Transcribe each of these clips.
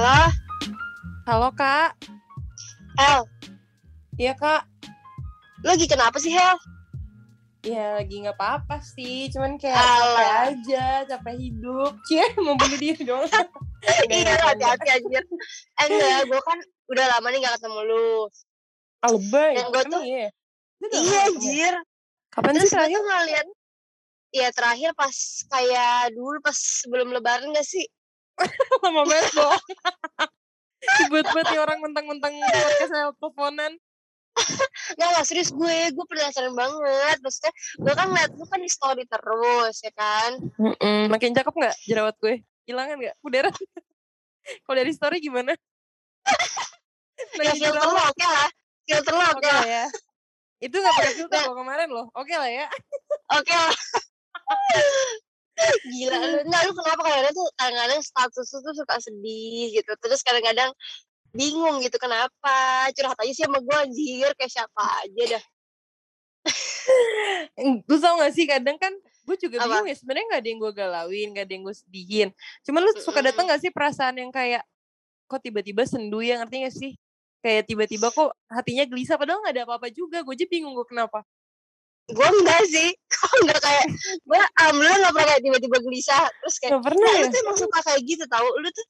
Halo, Halo kak, Hel. iya kak. Lagi kenapa sih, Hel? Ya lagi nggak apa-apa sih, cuman kayak Alah. capek aja, capek hidup. Cie, mau bunuh diri dong. iya, hati-hati anjir. Eh, enggak, gue kan udah lama nih gak ketemu lu. Lebay. Yang gua Emang tuh- iya. Iya, ketemu? anjir. Kapan Terus sih gue terakhir? tuh ngeliat, ya terakhir pas kayak dulu pas sebelum lebaran gak sih? Lama banget bohong. Sebut-sebut nih orang mentang-mentang podcast saya teleponan. Gak, gak serius gue, gue penasaran banget. Maksudnya, gue kan ngeliat lu kan di story terus, ya kan? Mm-mm. Makin cakep nggak jerawat gue? Hilangan nggak? Udara. Kalau dari story gimana? Ya filter jerawat? lo oke lah. Filter lo Oke lah. ya. Itu gak pakai filter loh kemarin loh. Oke lah ya. Oke lah. Gila lu. Lu kenapa kadang-kadang tuh kadang-kadang status tuh suka sedih gitu. Terus kadang-kadang bingung gitu kenapa. Curhat aja sih sama gue anjir kayak siapa aja dah. Lu tau gak sih kadang kan gue juga Apa? bingung ya sebenarnya gak ada yang gue galauin, gak ada yang gue sedihin. Cuman lu suka datang gak sih perasaan yang kayak kok tiba-tiba sendu ya ngerti gak sih? Kayak tiba-tiba kok hatinya gelisah padahal gak ada apa-apa juga. Gue aja bingung gue kenapa. Gue enggak sih. Kok enggak kayak gue alhamdulillah gak pernah kayak tiba-tiba gelisah. Terus kayak Gak pernah nah, ya? lu tuh emang suka kayak gitu tau. Lu tuh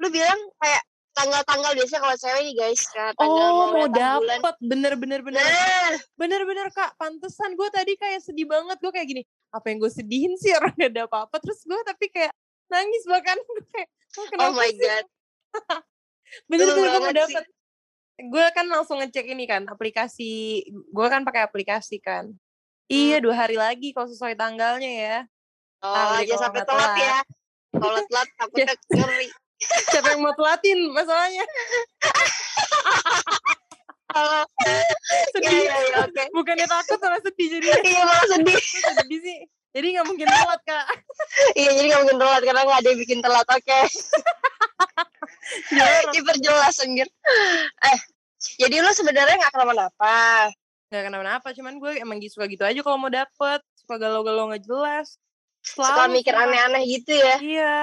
lu bilang kayak tanggal-tanggal biasanya kalau cewek nih guys kayak tanggal Oh mau dapet. Bener-bener bener Nah, bener-bener kak. Pantesan gue tadi kayak sedih banget. Gue kayak gini apa yang gue sedihin sih? Orang gak ada apa-apa. Terus gue tapi kayak nangis bahkan. Gue kayak oh, oh kenapa my sih? God. bener-bener gue mau dapet. Gue kan langsung ngecek ini kan aplikasi. Gue kan pakai aplikasi kan iya dua hari lagi kalau sesuai tanggalnya ya Oh, deh aja kalau sampai nggak telat telat. ya. Kalau telat takutnya ngeri. siapa yang mau telatin masalahnya Kalau sedih Iya, iya, iya, oke. bukannya takut malah sedih jadi Iya malah sedih. sedih sih jadi nggak mungkin telat kak Iya jadi gak mungkin telat karena gak ada yang bikin telat. Oke. Jorok. Diperjelas anjir. Eh, jadi lu sebenarnya gak kenapa-napa. Nggak kenapa-napa cuman gue emang gitu suka gitu aja kalau mau dapet suka galau-galau nggak jelas Suka Selalu mikir suka. aneh-aneh gitu ya. iya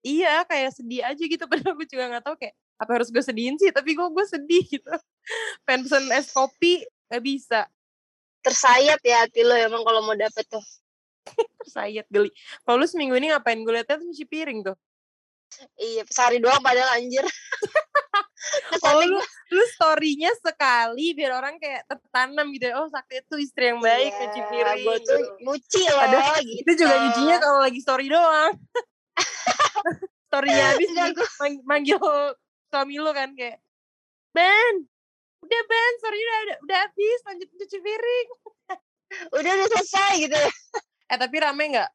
iya kayak sedih aja gitu padahal gue juga nggak tahu kayak apa harus gue sedihin sih tapi gue gue sedih gitu pengen pesen es kopi nggak bisa Tersayat ya hati lu emang kalau mau dapet tuh. tersayat geli kalau lu seminggu ini ngapain gue liatnya tuh nyuci piring tuh Iya, sehari doang padahal anjir. Oh lu lu storynya sekali biar orang kayak tertanam gitu oh sakti itu istri yang baik Iya, nyuci piring Gue tuh gitu. nyuci loh Padahal gitu. itu juga nyucinya kalau lagi story doang storynya habis Enggak, nih, mang- manggil suami lu kan kayak Ben udah Ben story udah udah, udah habis lanjut cuci piring Udah udah selesai gitu ya. eh tapi rame nggak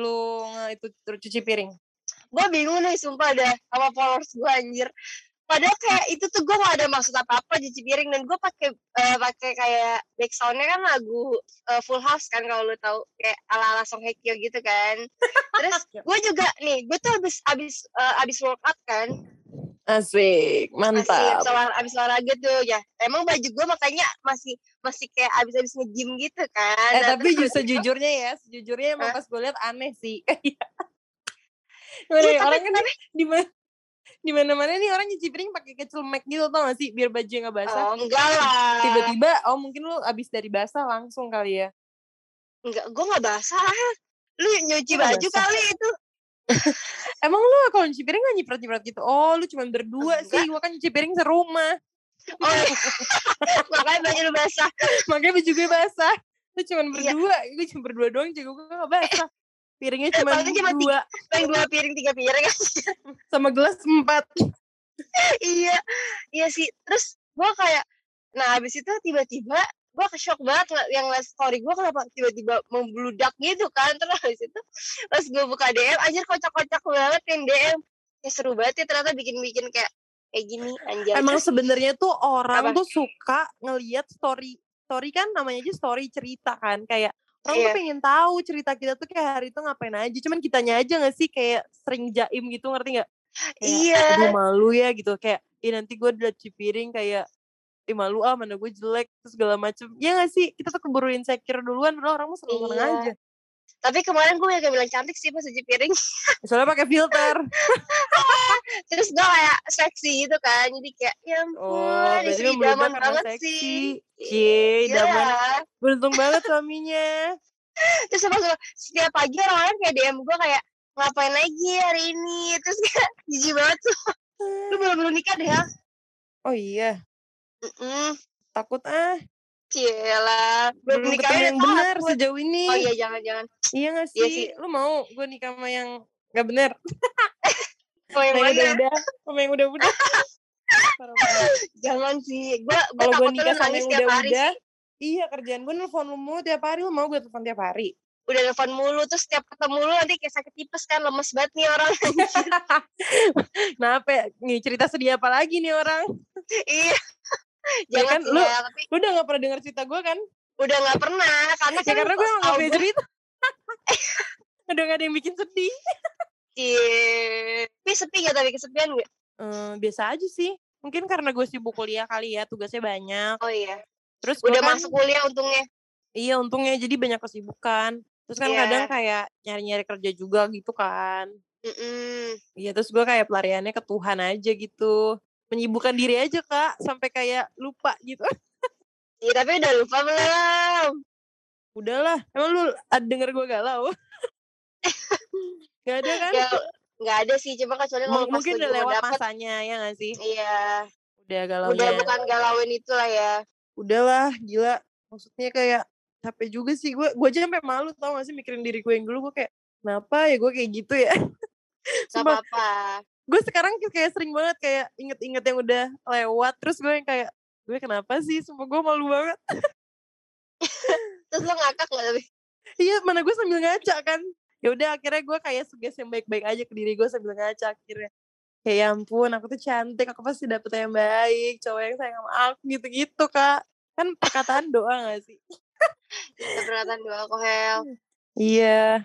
lu itu cuci piring gue bingung nih sumpah ada sama followers gue anjir. Padahal kayak itu tuh gue gak ada maksud apa apa cuci piring dan gue pakai eh, pakai kayak backsoundnya kan lagu eh, Full House kan kalau lu tahu. Kayak ala ala Song Hye Kyo gitu kan. Terus gue juga nih gue tuh abis abis eh, abis workout kan. Asik mantap. Abis, abis olahraga tuh ya. Emang baju gue makanya masih masih kayak abis abis nge-gym gitu kan. Eh Nah, tapi terus ju- sejujurnya ya sejujurnya emang Hah? pas gue liat aneh sih Gimana Iya, ya, orang kan di mana di mana mana nih orang nyuci piring pakai kecelemek gitu tau gak sih biar baju nggak basah oh enggak lah tiba-tiba oh mungkin lu abis dari basah langsung kali ya enggak gue nggak basah lu nyuci nggak baju basah. kali itu Emang lu kalau nyuci piring gak nyiprat-nyiprat gitu? Oh lu cuma berdua Enggak. sih, gua kan nyuci piring serumah. Oh, iya. makanya baju lu basah. Makanya baju gue basah. Lu cuma Iya. berdua, gue cuma berdua doang, juga gue gak basah. Piringnya cuma Paling cuma dua, Yang dua piring, tiga piring. sama gelas empat. iya, iya sih. Terus gue kayak, nah habis itu tiba-tiba gue ke shock banget yang liat story gue kenapa tiba-tiba membludak gitu kan terus habis itu pas gue buka DM anjir kocak-kocak banget yang DM ya seru banget ya ternyata bikin-bikin kayak kayak gini anjir Emang sebenarnya tuh orang Apa? tuh suka ngelihat story. Story kan namanya aja story cerita kan. Kayak orang Iya. tuh pengen tahu cerita kita tuh kayak hari itu ngapain aja. Cuman kitanya aja gak sih kayak sering jaim gitu ngerti gak? Kayak, Iya. aduh malu ya gitu kayak ih nanti gue udah cuci piring kayak ih malu ah mana gue jelek terus segala macem ya gak sih kita tuh keburu insecure duluan padahal orang mah seneng seneng Iya. aja Tapi kemarin gue yang bilang cantik sih pas cuci piring. Soalnya pakai filter. Terus gue kayak seksi gitu kan. Jadi kayak ya ampun, Oh, istri karena banget seksi. sih. Cie, Iya. idaman. Beruntung banget suaminya. Terus pas setiap pagi orang-orang kayak DM gue kayak ngapain lagi hari ini. Terus kayak jijik banget tuh. Lu belum belum nikah deh ya? Oh iya, Mm-mm. takut ah. Cielah. Belum Belum nikah yang benar sejauh ini. Oh iya jangan-jangan. Iya gak sih? Iya sih. Lu mau gue nikah sama yang gak bener? Yang Sama yang mana? udah-udah? Sama yang udah-udah? Jangan sih. Gue Kalau gue nikah sama yang udah-udah, iya kerjaan gue nelfon lu mulu tiap hari, lu mau gue telepon tiap hari? Udah telepon mulu. Terus setiap ketemu lu nanti kayak sakit tipes kan. Lemes banget nih orang. Kenapa ya? Nih cerita sedih apa lagi nih orang? iya. Ya Jangan kan, sih lu- ya. Tapi Lu udah gak pernah denger cerita gue kan? udah gak pernah. Karena Ya kan karena gue gak punya cerita. Udah gak ada yang bikin sedih. Cie. Tapi sepi gak tapi kesepian gak? Eh, biasa aja sih. Mungkin karena gue sibuk kuliah kali ya, tugasnya banyak. Oh iya. Terus Udah kan, masuk kuliah untungnya. Iya untungnya jadi banyak kesibukan. Terus kan Iya. kadang kayak nyari-nyari kerja juga gitu kan. Iya terus gue kayak pelariannya ke Tuhan aja gitu. Menyibukkan diri aja kak. Sampai kayak lupa gitu. Iya tapi udah lupa belum? Udahlah. Emang lu ada denger gue galau? Gak ada kan? Ya nggak ada sih. Cuma kecuali kalau M- pas mungkin udah lewat dapet. masanya ya gak sih? Iya. Udah galaunya. Udah bukan galauin itu lah ya. Udahlah gila. Maksudnya kayak capek juga sih. Gue gue aja sampai malu tau gak sih mikirin diri gue yang dulu. Gue kayak kenapa ya gue kayak gitu ya. Gak Sumpah, apa-apa. gue sekarang kayak sering banget kayak inget-inget yang udah lewat terus gue yang kayak gue kenapa sih semua gue malu banget Terus lo ngakak gak tapi? iya mana gue sambil ngaca kan ya udah akhirnya gue kayak suges yang baik-baik aja ke diri gue sambil ngaca akhirnya. Kayak ya ampun aku tuh cantik aku pasti dapet yang baik cowok yang sayang sama aku gitu-gitu kak. Kan perkataan doa gak sih? Kita perhatian doa kok Hel. iya.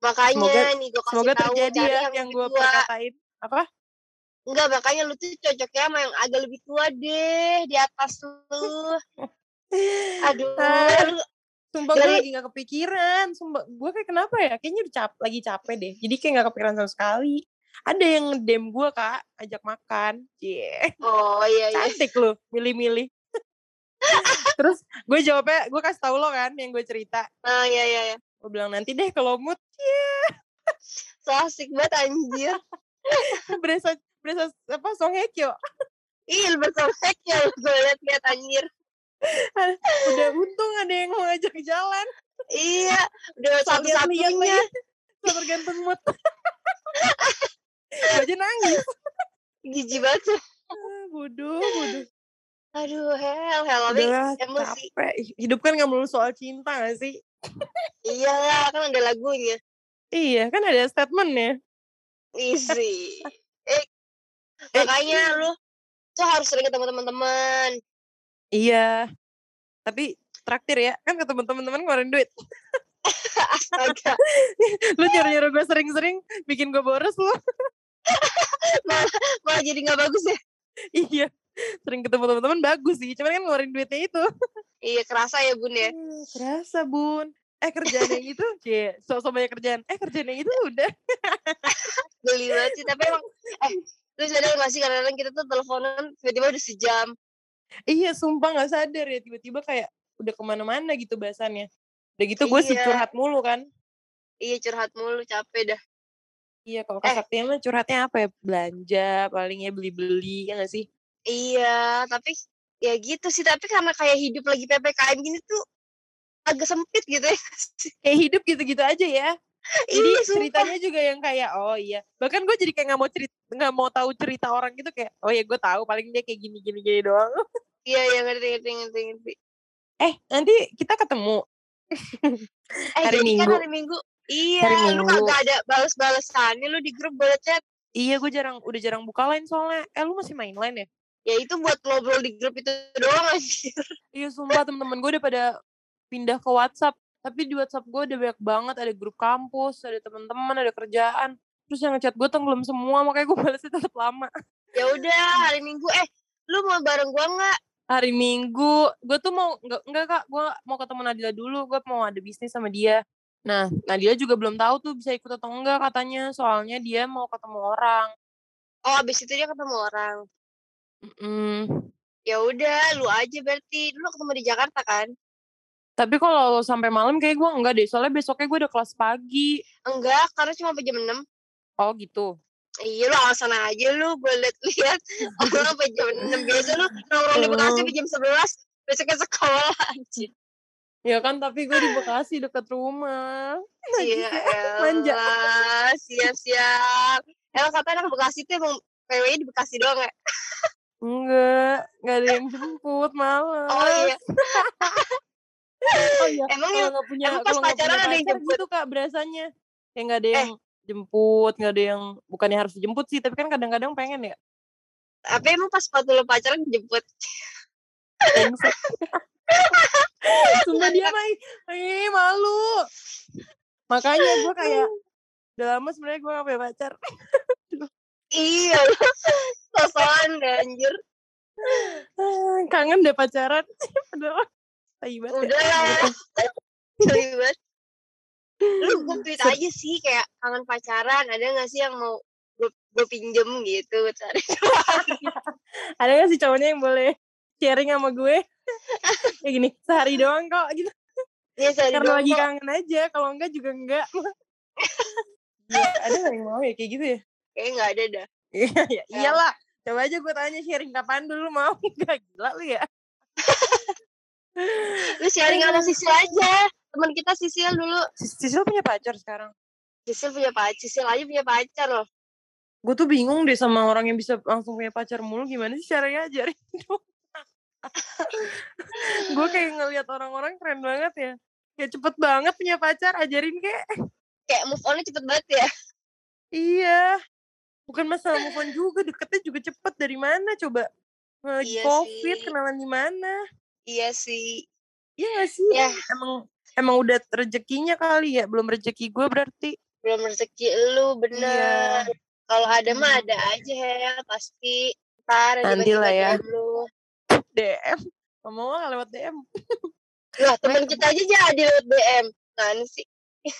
Makanya Semoga- nih gue kasih semoga tahu terjadi ya yang, yang gue perkatain. Apa? Enggak, makanya lu tuh cocoknya sama yang agak lebih tua deh di atas lu. Aduh, lu Sumpah gue lagi gak kepikiran. Sumpah gue kayak kenapa ya? Kayaknya udah cap lagi capek deh. Jadi kayak gak kepikiran sama sekali. Ada yang dem gue kak, ajak makan. Cie, oh iya iya. cantik lu, milih-milih. Terus gue jawabnya, gue kasih tau lo kan yang gue cerita. Nah, iya iya iya. Gue bilang nanti deh kalau mood So asik banget anjir. berasa berasa apa Song Hye Kyo. Ih, lu bersosek ya lu gue liat-liat anjir. Udah untung ada yang mau ngajak jalan. Iya, udah satu-satunya. So tergantung mood. aja nangis. Gigi banget. tuh. Ah, bodoh, bodoh. Aduh, hell, hell. Tapi emosi. capek. Hidup kan gak melulu soal cinta gak sih? iya lah, kan ada lagunya. Iya, kan ada statementnya. Easy. eh, Eh, makanya lu tuh harus sering ketemu teman-teman. Iya. Tapi traktir ya, kan ketemu teman-teman ngeluarin duit. Astaga. Lu nyuruh-nyuruh gue sering-sering, bikin gue boros lu. Malah jadi gak bagus ya. iya. Sering ketemu teman-teman bagus sih, cuman kan ngeluarin duitnya itu. Iya, kerasa ya bun ya. Hmm, Kerasa bun. Eh kerjaan yang itu, cie, sok-sok banyak kerjaan. Eh kerjaan yang itu udah. Geli banget sih. Tapi emang, eh, lu sadar gak sih kadang-kadang kita tuh teleponan tiba-tiba udah sejam. Iya, sumpah gak sadar ya. Tiba-tiba kayak udah ke mana-mana gitu bahasannya. Udah gitu gue Iya. curhat mulu kan. Iya, curhat mulu, capek dah. Iya, kalau Eh. Kak Sakti mah curhatnya apa ya? Belanja, paling ya beli-beli, ya gak sih? Iya, tapi ya gitu sih. Tapi karena kayak hidup lagi PPKM gini tuh agak sempit gitu ya. Kayak hidup gitu-gitu aja ya. Jadi Iya, sumpah. ceritanya juga yang kayak, oh iya. Bahkan gue jadi kayak gak mau cerita, gak mau tahu cerita orang gitu kayak, oh ya gue tahu paling dia kayak gini-gini gini doang. Iya, iya, ngerti, ngerti, ngerti, ngerti. Eh, nanti kita ketemu. Eh, Hari jadi Minggu. kan hari Minggu. Iya, Hari lu Minggu. kagak ada balas-balasannya lu di grup boleh chat. Iya, gue jarang, udah jarang buka line soalnya. Eh, lu masih main line ya? Ya itu buat ngobrol di grup itu doang anjir. Iya, sumpah temen-temen gue udah pada pindah ke WhatsApp. Tapi di WhatsApp gue udah banyak banget, ada grup kampus, ada teman-teman, ada kerjaan. Terus yang ngechat gue tenggelam semua, makanya gue balasnya tetap lama. Ya udah, hari Minggu eh lu mau bareng gua nggak? Hari Minggu, gue tuh mau, enggak, enggak kak, gue mau ketemu Nadila dulu, gue mau ada bisnis sama dia. Nah, Nadila juga belum tahu tuh bisa ikut atau enggak katanya, soalnya dia mau ketemu orang. Oh, abis itu dia ketemu orang. Mhm. Ya udah, lu aja berarti. Lu ketemu di Jakarta kan? Tapi kalau sampai malam kayak gue enggak deh, soalnya besoknya gue udah kelas pagi. Enggak, karena cuma jam 6. Oh gitu. Iya lu alasan aja lu, gue liat-liat orang sampai jam 6 biasa lu nongkrong di Bekasi sampai jam 11 besoknya sekolah anjir. Ya kan, tapi gue di Bekasi deket rumah. Iya, Manja. elah, siap-siap. Emang katanya anak Bekasi tuh emang PWI di Bekasi doang ya? Enggak, enggak ada yang jemput, males. Oh iya, Oh iya, emang kalau yang punya emang pas pacaran ada yang jemput? gitu kak berasanya. Kayak nggak ada Eh. Jemput, nggak ada yang bukannya harus dijemput sih, tapi kan kadang-kadang pengen ya. tapi emang pas waktu lu pacaran dijemput. Sumpah dia mah, ih malu. Makanya gue kayak udah lama sebenarnya gue gak punya pacar. Iya, sosokan deh, anjir. Kangen deh pacaran. Padahal tai banget ya. Udah lah. Ribet. Lu gue tweet aja sih kayak kangen pacaran, ada gak sih yang mau gue, pinjem gitu cari Ada gak sih cowoknya yang boleh sharing sama gue? Kayak gini, sehari doang kok gitu. ya saya Karena doang lagi kok. kangen aja, kalau enggak juga enggak. Iya, ada gak yang mau ya kayak gitu ya? kayaknya nggak ada dah Iya, ya, iyalah. Coba aja gue tanya sharing kapan dulu mau. Gak gila lu ya. Lu sharing sama Sisil aja teman kita Sisil dulu Sis- Sisil punya pacar sekarang. Sisil punya pacar Sisil aja punya pacar loh Gue tuh bingung deh sama orang yang bisa langsung punya pacar mulu. Gimana sih caranya ajarin dong. gue kayak ngeliat orang-orang keren banget ya. Kayak cepet banget punya pacar, ajarin kayak. kayak move onnya cepet banget ya Iya. Bukan masalah move on juga, deketnya juga cepet. Dari mana coba? Lagi Iya covid, sih. kenalan di mana? Iya sih Iya gak sih? Ya. Emang emang udah rezekinya kali ya, belum rezeki gue berarti. belum rezeki lu bener Iya. kalau ada mah Hmm. ada aja ya pasti ntar Nanti lah ya. DM lu DM. Ngomong lewat DM. lah teman kita aja jadi lewat DM kan sih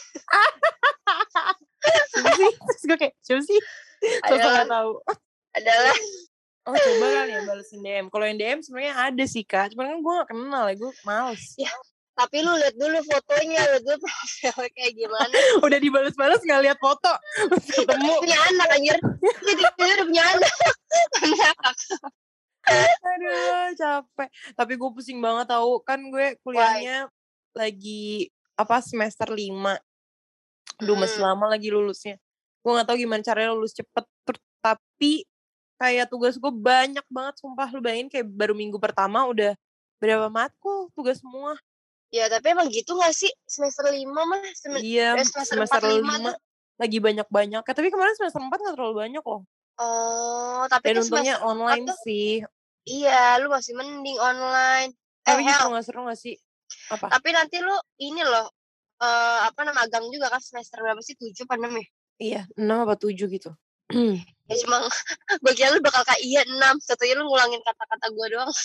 Siapa sih? Terus gue kayak, siapa sih? Sosok gak tahu. adalah coba kali ya balesin DM. Kalau yang DM sebenarnya ada sih kak. Cuman kan gue gak kenal ya, gue males. tapi lu lihat dulu fotonya lihat dulu profilnya kayak gimana Udah dibales-bales gak lihat foto. Ketemu. punya anak anjir jadi udah punya anak Aduh capek. Tapi gue pusing banget tahu Kan gue kuliahnya lagi apa semester 5. Aduh masih Mm. lama lagi lulusnya. Gue gak tahu gimana caranya lulus cepet. Tapi kayak tugas gue banyak banget sumpah lu bayangin kayak baru minggu pertama udah berapa matkul tugas semua. Ya tapi emang gitu gak sih? Semester lima mah Sem- iya eh, semester semester empat, lima lima tuh. lagi banyak-banyak. Tapi kemarin semester 4 gak terlalu banyak loh. Oh tapi dan untungnya empat online tuh sih. iya lu masih mending online. Eh tapi Hel, justru gak seru gak sih? Apa? Tapi nanti lu ini loh eh apa nama magang juga kan semester berapa sih? Tujuh apa enam ya? Iya 6 apa 7 gitu ya cuma gue kira lu bakal kayak iya enam satunya lu ngulangin kata-kata gue doang.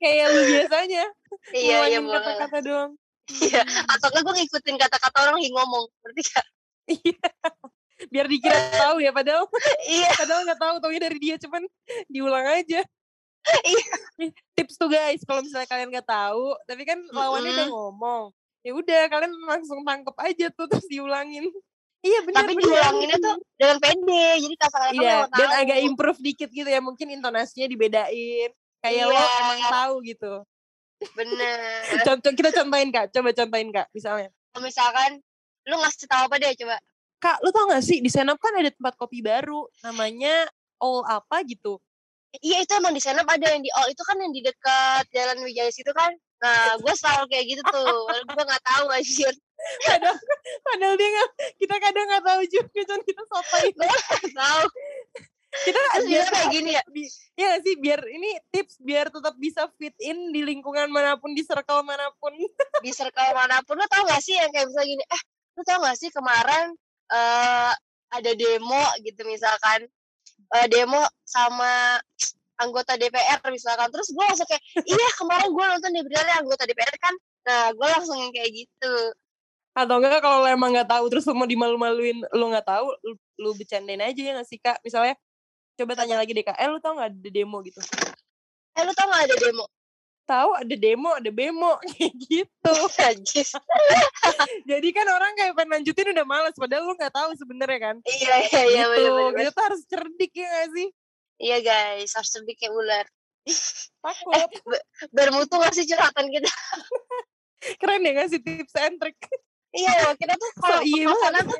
Kayak lu biasanya iya iya ngulangin boleh. kata-kata doang. Iya atau enggak gue ngikutin kata-kata orang lagi ngomong berarti gak Iya. biar dikira tahu ya padahal iya. padahal nggak tahu taunya dari dia cuman diulang aja. Iya. Tips tuh guys kalau misalnya kalian nggak tahu tapi kan lawannya udah Mm-mm. ngomong ya udah kalian langsung tangkep aja tuh terus diulangin. Iya benar tapi benar. diulanginnya tuh dengan pede jadi kata-kata iya lu dan tahu. agak improve dikit gitu ya mungkin intonasinya dibedain. Kayak lo Iya. emang tahu gitu. Bener. Contoh kita contohin kak. Coba contohin kak misalnya. Misalkan lu ngasih tahu apa deh coba? Kak lo tau gak sih di Senop kan ada tempat kopi baru namanya All apa gitu iya itu emang di sana ada yang di all itu kan yang di dekat jalan Wijaya situ kan? Nah gue selalu kayak gitu tuh gue nggak tahu anjir. Padahal padahal dia nggak kita kadang nggak tahu juga cuman kita sotoy Nggak tahu. Kita terus biar kayak gini ya? bi- ya nggak sih? Biar ini tips biar tetap bisa fit in di lingkungan mana pun di circle mana pun. Di circle mana pun. Lu tau gak sih yang kayak misalnya gini eh lu tau gak sih kemarin eh ada demo gitu misalkan eh, demo sama anggota DPR misalkan terus gue langsung kayak iya kemarin gue nonton di berita anggota DPR kan Nah, gue langsung yang kayak gitu. Atau enggak kalau lo emang nggak tahu terus lo mau dimalu-maluin lo nggak tahu lu, lu bercandain aja ya nggak sih kak? Misalnya coba tanya lagi deh kak, eh lu tau nggak ada demo gitu? Eh, lu tau gak ada demo? Tahu ada demo, ada bemo kayak gitu. Jadi kan orang kayak pengen lanjutin udah males padahal lu nggak tahu sebenarnya kan. iya, iya, iya, gitu. bener-bener. Kita tuh harus cerdik ya gak sih? Iya guys, harus cerdik kayak ular. Takut. Bermutu gak sih curhatan kita? Keren ya gak sih tips and trick? iya, kita tuh kalau So, iya tuh,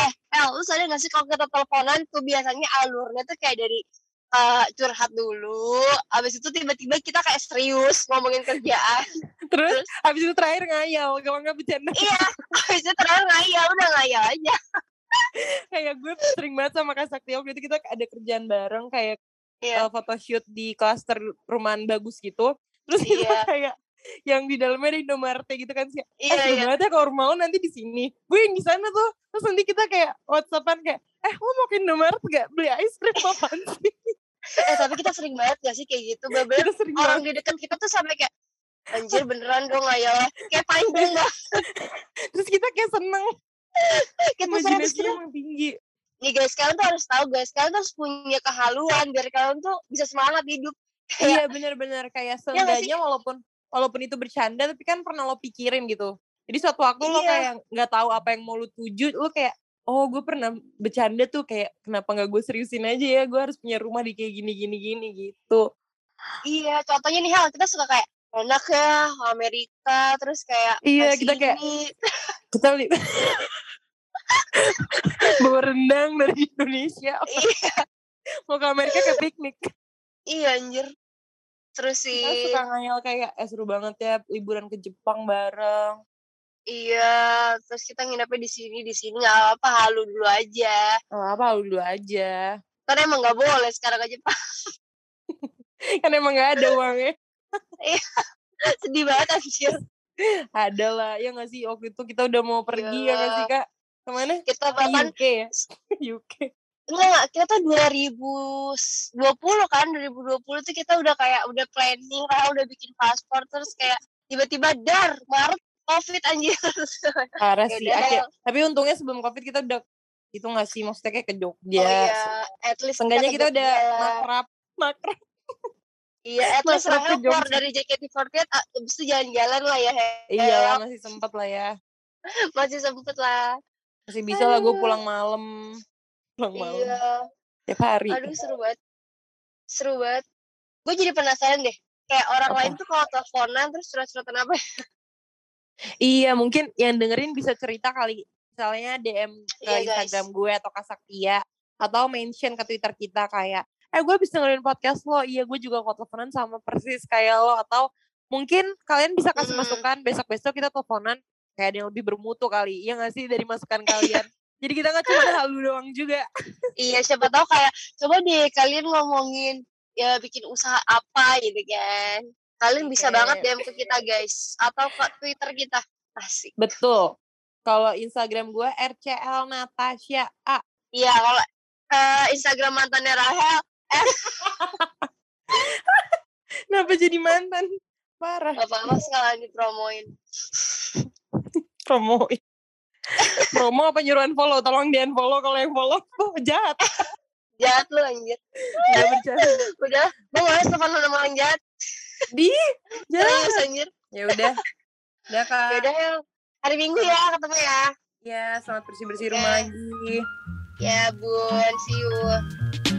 eh, El, lu sadar gak sih kalau kita teleponan tuh biasanya alurnya tuh kayak dari eh, curhat dulu, abis itu tiba-tiba kita kayak serius ngomongin kerjaan. Terus habis itu terakhir ngayal kalau nggak bercanda. iya, abis itu terakhir ngayal, udah ngayal aja. kayak gue sering banget sama Kak Sakti waktu itu kita ada kerjaan bareng kayak Iya, uh, photoshoot di klaster rumahan bagus gitu. Terus kita Iya. kayak yang di dalamnya ada Indomaret gitu kan sih. Eh, iya, seru iya. banget ya kalau lo nanti di sini. Gue yang di sana tuh. Terus nanti kita kayak WhatsAppan kayak, eh lo mau ke Indomaret gak? Beli ice cream apaan sih? Eh, tapi kita sering banget gak sih kayak gitu? Bener kita sering orang banget. di dekat kita tuh sampai kayak, anjir beneran dong ngayal. Kayak panjang banget. Terus kita kayak seneng. Kita Imajinasinya emang tinggi. nih guys kalian tuh harus tahu guys kalian tuh harus punya kehaluan biar kalian tuh bisa semangat hidup Iya bener-bener kayak Iya nggak sih? seenggaknya walaupun walaupun itu bercanda tapi kan pernah lo pikirin gitu. Jadi suatu waktu lo Iya. kayak nggak tahu apa yang mau lo tuju, lo kayak oh gue pernah bercanda tuh kayak kenapa nggak gue seriusin aja ya gue harus punya rumah di kayak gini gini gini gitu. iya contohnya nih hal kita suka kayak enak ya Amerika terus kayak Iya, kita kayak-. Kita beli bawa rendang dari Indonesia iya mau ke Amerika ke piknik. iya anjir terus Kita sih suka ngayal kayak eh seru banget ya liburan ke Jepang bareng. Iya terus kita nginepnya di sini di sini nggak apa halu dulu aja Oh, apa lu dulu aja. karena emang nggak boleh sekarang aja pak Kan emang gak ada uangnya. sedih banget anjir Ada lah, ya gak sih? Waktu itu kita udah mau pergi ya gak sih kak? Ke mana? kita Ke bahkan UK ya? UK. enggak kita tuh 2020 kan 2020 tuh kita udah kayak udah planning lah udah bikin paspor terus kayak tiba-tiba dar Maret covid anjir Parah Ya sih. Akhir, tapi untungnya sebelum covid kita udah itu gak sih? Maksudnya kayak ke Jogja. oh iya at least Seenggaknya ke kita udah makrab. Makrab. iya at least Rahel keluar dari JKT48 ah, abis itu jalan-jalan lah ya. Iya lah, masih sempet lah ya. masih sempet lah Masih bisa lah gue Aduh. pulang malam. Pulang malam. iya Tiap hari. aduh seru banget seru banget gue jadi penasaran deh kayak orang Apa? lain tuh kalau teleponan terus surat-suratan apa ya? Iya, mungkin yang dengerin bisa cerita kali. Misalnya DM ke Iya, guys. Instagram gue atau ke Saktia. Atau mention ke Twitter kita kayak, eh gue bisa dengerin podcast lo. Iya, gue juga kok teleponan sama persis kayak lo. Atau mungkin kalian bisa kasih Hmm. masukan besok-besok kita teleponan kayak ada yang lebih bermutu kali. Iya gak sih dari masukan kalian? Jadi kita gak cuma halu doang juga. Iya, siapa tahu kayak coba deh kalian ngomongin ya bikin usaha apa gitu kan. Kalian bisa Oke. banget DM ke kita guys atau ke Twitter kita. Asik. Betul. Kalau Instagram gue RCL Natasha A. Iya, kalau eh, Instagram mantannya Rahel Kenapa jadi mantan? Parah. apa-apa sekalian dipromoin. promoin. Promo apa nyuruhan follow? Tolong di unfollow kalau yang follow. Oh, jahat. Jahat lu anjir. Gak bercanda. Udah, gue males telepon sama orang jahat. Di, anjir. Ya udah. Udah kak. Yaudah, Hel. Hari Minggu ya ketemu ya. Ya, selamat bersih-bersih rumah Oke. lagi. Ya, Bun. See you.